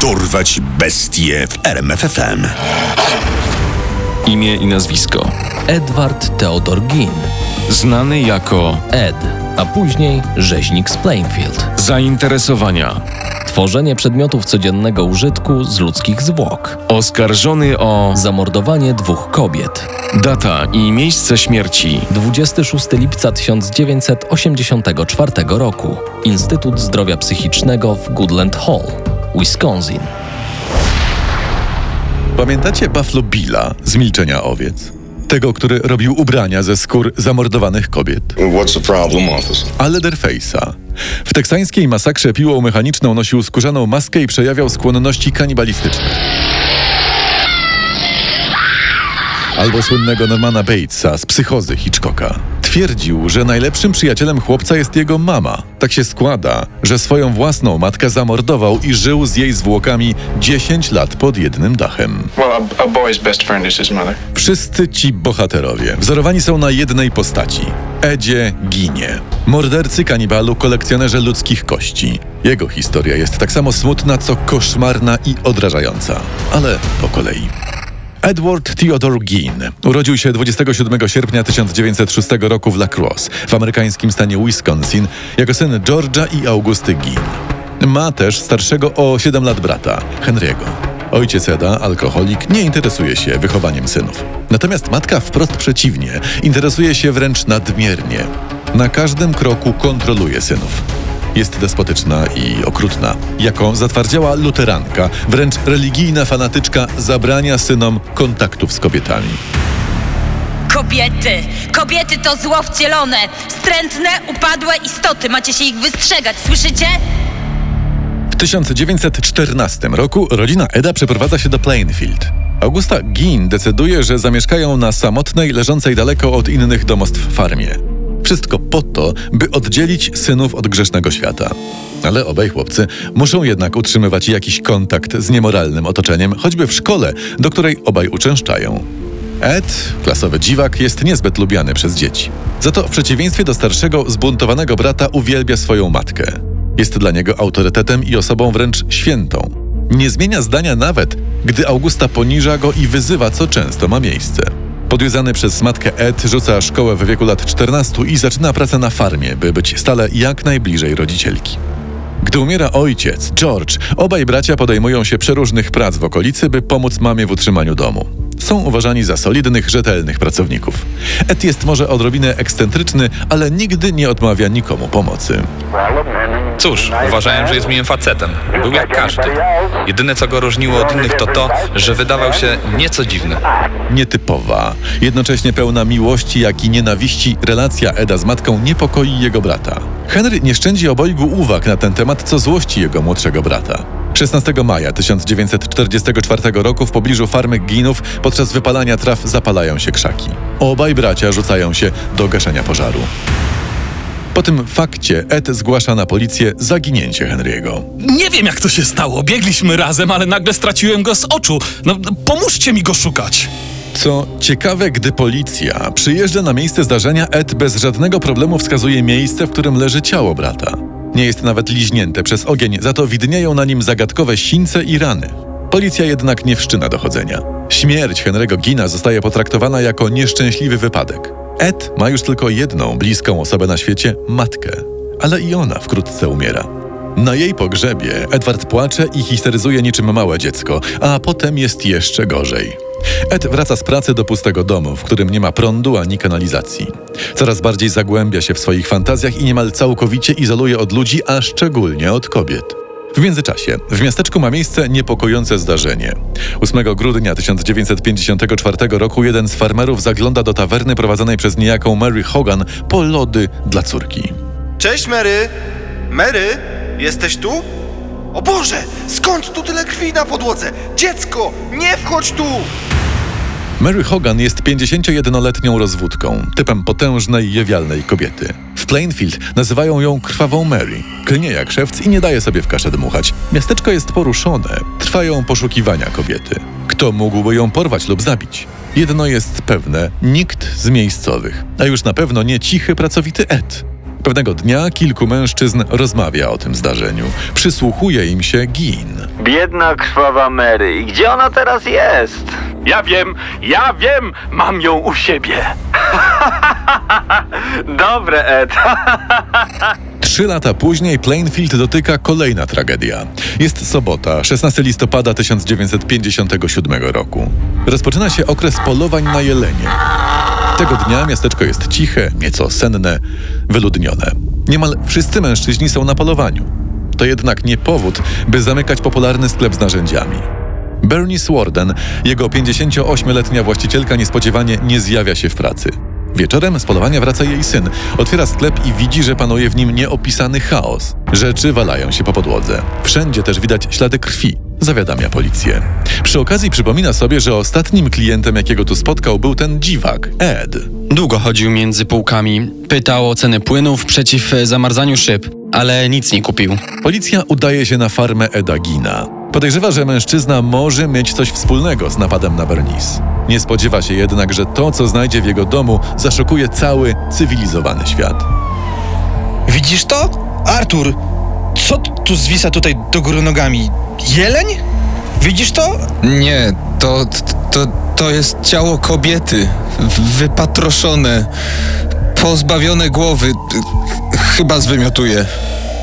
Dorwać bestie w RMFFM. Imię i nazwisko. Edward Theodor Ginn, Znany jako Ed, a później rzeźnik z Plainfield. zainteresowania. Tworzenie przedmiotów codziennego użytku z ludzkich zwłok. Oskarżony o Zamordowanie dwóch kobiet. data i miejsce śmierci. 26 lipca 1984 roku. Instytut Zdrowia Psychicznego w Goodland Hall, Wisconsin. Pamiętacie Buffalo Billa z Milczenia Owiec? Tego, który robił ubrania ze skór zamordowanych kobiet. What's the problem, officer? A Leatherface'a. W teksańskiej masakrze piłą mechaniczną nosił skórzaną maskę i przejawiał skłonności kanibalistyczne. Albo słynnego Normana Batesa z psychozy Hitchcocka. Twierdził, że najlepszym przyjacielem chłopca jest jego mama. Tak się składa, że swoją własną matkę zamordował i żył z jej zwłokami 10 lat pod jednym dachem. Well, a, a. Wszyscy ci bohaterowie wzorowani są na jednej postaci Edzie Ginie. Mordercy kanibalu, kolekcjonerze ludzkich kości. Jego historia jest tak samo smutna, co koszmarna i odrażająca. Ale po kolei. Edward Theodore Ginn urodził się 27 sierpnia 1906 roku w La Crosse, w amerykańskim stanie Wisconsin, jako syn George'a i Augusty Ginn. Ma też starszego o 7 lat brata, Henry'ego. Ojciec Eda, alkoholik, nie interesuje się wychowaniem synów. Natomiast matka wprost przeciwnie, interesuje się wręcz nadmiernie. Na każdym kroku kontroluje synów. Jest despotyczna i okrutna. Jako zatwardziała luteranka, wręcz religijna fanatyczka zabrania synom kontaktów z kobietami. Kobiety! Kobiety to zło wcielone! Wstrętne, upadłe istoty! Macie się ich wystrzegać, słyszycie? W 1914 roku rodzina Eda przeprowadza się do Plainfield. Augusta Ginn decyduje, że zamieszkają na samotnej, leżącej daleko od innych domostw farmie. Wszystko po to, by oddzielić synów od grzesznego świata. Ale obaj chłopcy muszą jednak utrzymywać jakiś kontakt z niemoralnym otoczeniem, choćby w szkole, do której obaj uczęszczają. Ed, klasowy dziwak, jest niezbyt lubiany przez dzieci. Za to w przeciwieństwie do starszego, zbuntowanego brata uwielbia swoją matkę. Jest dla niego autorytetem i osobą wręcz świętą. Nie zmienia zdania nawet, gdy Augusta poniża go i wyzywa, co często ma miejsce. Podwiązany przez matkę Ed rzuca szkołę w wieku lat 14 i zaczyna pracę na farmie, by być stale jak najbliżej rodzicielki. Gdy umiera ojciec, George, obaj bracia podejmują się przeróżnych prac w okolicy, by pomóc mamie w utrzymaniu domu. Są uważani za solidnych, rzetelnych pracowników. Ed jest może odrobinę ekscentryczny, ale nigdy nie odmawia nikomu pomocy. Cóż, uważałem, że jest miłym facetem. Był jak każdy. Jedyne co go różniło od innych to to, że wydawał się nieco dziwny. Nietypowa, jednocześnie pełna miłości, jak i nienawiści, relacja Eda z matką niepokoi jego brata. Henry nie szczędzi obojgu uwag na ten temat, co złości jego młodszego brata. 16 maja 1944 roku w pobliżu farmy Ginów podczas wypalania traw zapalają się krzaki. Obaj bracia rzucają się do gaszenia pożaru. Po tym fakcie Ed zgłasza na policję zaginięcie Henry'ego. Nie wiem, jak to się stało. Biegliśmy razem, ale nagle straciłem go z oczu. No, pomóżcie mi go szukać. Co ciekawe, gdy policja przyjeżdża na miejsce zdarzenia, Ed bez żadnego problemu wskazuje miejsce, w którym leży ciało brata. Nie jest nawet liźnięte przez ogień, za to widnieją na nim zagadkowe sińce i rany. Policja jednak nie wszczyna dochodzenia. Śmierć Henry'ego Gina zostaje potraktowana jako nieszczęśliwy wypadek. Ed ma już tylko jedną bliską osobę na świecie matkę, ale i ona wkrótce umiera. Na jej pogrzebie Edward płacze i histeryzuje niczym małe dziecko, a potem jest jeszcze gorzej. Ed wraca z pracy do pustego domu, w którym nie ma prądu ani kanalizacji. Coraz bardziej zagłębia się w swoich fantazjach i niemal całkowicie izoluje od ludzi, a szczególnie od kobiet. W międzyczasie w miasteczku ma miejsce niepokojące zdarzenie. 8 grudnia 1954 roku jeden z farmerów zagląda do tawerny prowadzonej przez niejaką Mary Hogan po lody dla córki. Cześć Mary! Mary, jesteś tu? O Boże, skąd tu tyle krwi na podłodze? Dziecko, nie wchodź tu! Mary Hogan jest 51-letnią rozwódką, typem potężnej, jewialnej kobiety. W Plainfield nazywają ją krwawą Mary. Klnie jak szewc i nie daje sobie w kaszę dmuchać. Miasteczko jest poruszone. Trwają poszukiwania kobiety. Kto mógłby ją porwać lub zabić? Jedno jest pewne, nikt z miejscowych, a już na pewno nie cichy, pracowity Ed. Pewnego dnia kilku mężczyzn rozmawia o tym zdarzeniu. Przysłuchuje im się Gin. Biedna krwawa Mary. I gdzie ona teraz jest? Ja wiem, ja wiem, mam ją u siebie. Dobre, Ed. Trzy lata później Plainfield dotyka kolejna tragedia. Jest sobota, 16 listopada 1957 roku. Rozpoczyna się okres polowań na jelenie. Tego dnia miasteczko jest ciche, nieco senne, wyludnione. Niemal wszyscy mężczyźni są na polowaniu. To jednak nie powód, by zamykać popularny sklep z narzędziami. Bernice Warden, jego 58-letnia właścicielka, niespodziewanie nie zjawia się w pracy. Wieczorem z polowania wraca jej syn. Otwiera sklep i widzi, że panuje w nim nieopisany chaos. Rzeczy walają się po podłodze. Wszędzie też widać ślady krwi. Zawiadamia policję. Przy okazji przypomina sobie, że ostatnim klientem, jakiego tu spotkał, był ten dziwak, Ed. Długo chodził między półkami. Pytał o ceny płynów przeciw zamarzaniu szyb, ale nic nie kupił. Policja udaje się na farmę Eda Gina. Podejrzewa, że mężczyzna może mieć coś wspólnego z napadem na Bernice. Nie spodziewa się jednak, że to, co znajdzie w jego domu, zaszokuje cały cywilizowany świat. Widzisz to? Artur, co tu zwisa tutaj do góry nogami? Jeleń? Widzisz to? Nie, to, to, to jest ciało kobiety. Wypatroszone, pozbawione głowy. Chyba zwymiotuje.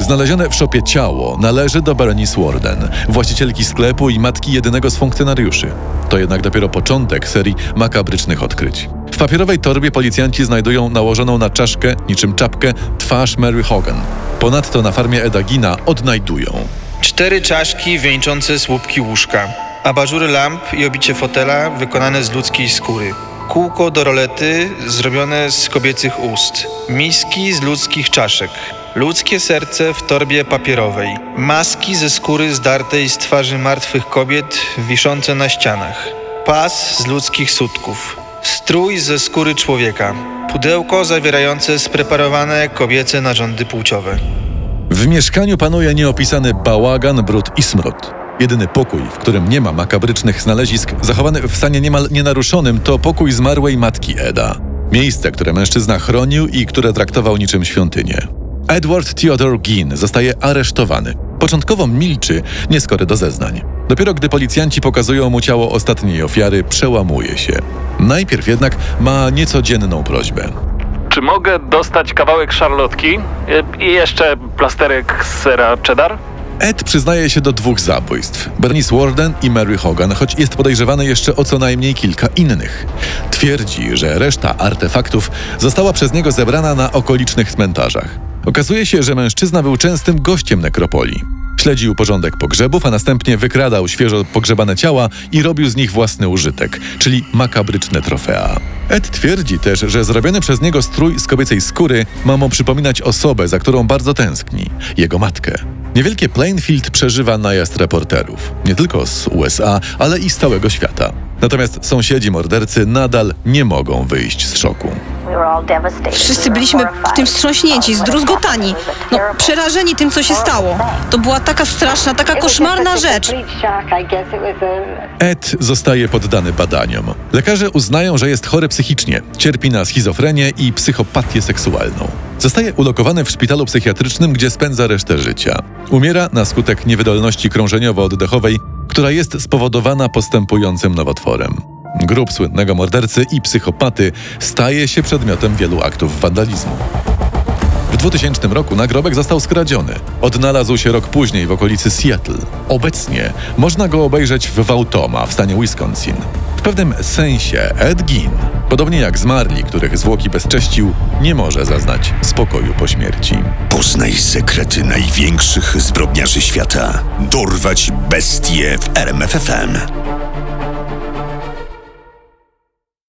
Znalezione w szopie ciało należy do Berenice Warden, właścicielki sklepu i matki jedynego z funkcjonariuszy. To jednak dopiero początek serii makabrycznych odkryć. Papierowej torbie policjanci znajdują nałożoną na czaszkę, niczym czapkę, twarz Mary Hogan. Ponadto na farmie Eda Gina odnajdują Cztery czaszki wieńczące słupki łóżka, abażury lamp i obicie fotela wykonane z ludzkiej skóry. Kółko do rolety zrobione z kobiecych ust. Miski z ludzkich czaszek. Ludzkie serce w torbie papierowej. Maski ze skóry zdartej z twarzy martwych kobiet wiszące na ścianach. Pas z ludzkich sutków. Strój ze skóry człowieka. Pudełko zawierające spreparowane kobiece narządy płciowe. W mieszkaniu panuje nieopisany bałagan, brud i smród. Jedyny pokój, w którym nie ma makabrycznych znalezisk, zachowany w stanie niemal nienaruszonym, to pokój zmarłej matki Eda. Miejsce, które mężczyzna chronił i które traktował niczym świątynię. Edward Theodore Ginn zostaje aresztowany. Początkowo milczy, nieskory do zeznań. Dopiero gdy policjanci pokazują mu ciało ostatniej ofiary, przełamuje się. Najpierw jednak ma niecodzienną prośbę. Czy mogę dostać kawałek szarlotki i jeszcze plasterek z sera cheddar? Ed przyznaje się do dwóch zabójstw: Bernice Warden i Mary Hogan, choć jest podejrzewany jeszcze o co najmniej kilka innych. Twierdzi, że reszta artefaktów została przez niego zebrana na okolicznych cmentarzach. Okazuje się, że mężczyzna był częstym gościem nekropolii. Śledził porządek pogrzebów, a następnie wykradał świeżo pogrzebane ciała i robił z nich własny użytek, czyli makabryczne trofea. Ed twierdzi też, że zrobiony przez niego strój z kobiecej skóry ma mu przypominać osobę, za którą bardzo tęskni jego matkę. Niewielkie Plainfield przeżywa najazd reporterów, nie tylko z USA, ale i z całego świata. Natomiast sąsiedzi mordercy nadal nie mogą wyjść z szoku. Wszyscy byliśmy tym wstrząśnięci, zdruzgotani, no przerażeni tym, co się stało. To była taka straszna, taka koszmarna rzecz. Ed zostaje poddany badaniom. Lekarze uznają, że jest chory psychicznie, cierpi na schizofrenię i psychopatię seksualną. Zostaje ulokowany w szpitalu psychiatrycznym, gdzie spędza resztę życia. Umiera na skutek niewydolności krążeniowo-oddechowej, która jest spowodowana postępującym nowotworem. Grób słynnego mordercy i psychopaty staje się przedmiotem wielu aktów wandalizmu. W 2000 roku nagrobek został skradziony. Odnalazł się rok później w okolicy Seattle. Obecnie można go obejrzeć w Wautoma w stanie Wisconsin. W pewnym sensie Ed Gein, podobnie jak zmarli, których zwłoki bezcześcił, nie może zaznać spokoju po śmierci. Poznaj sekrety największych zbrodniarzy świata. Dorwać bestie w RMFFM.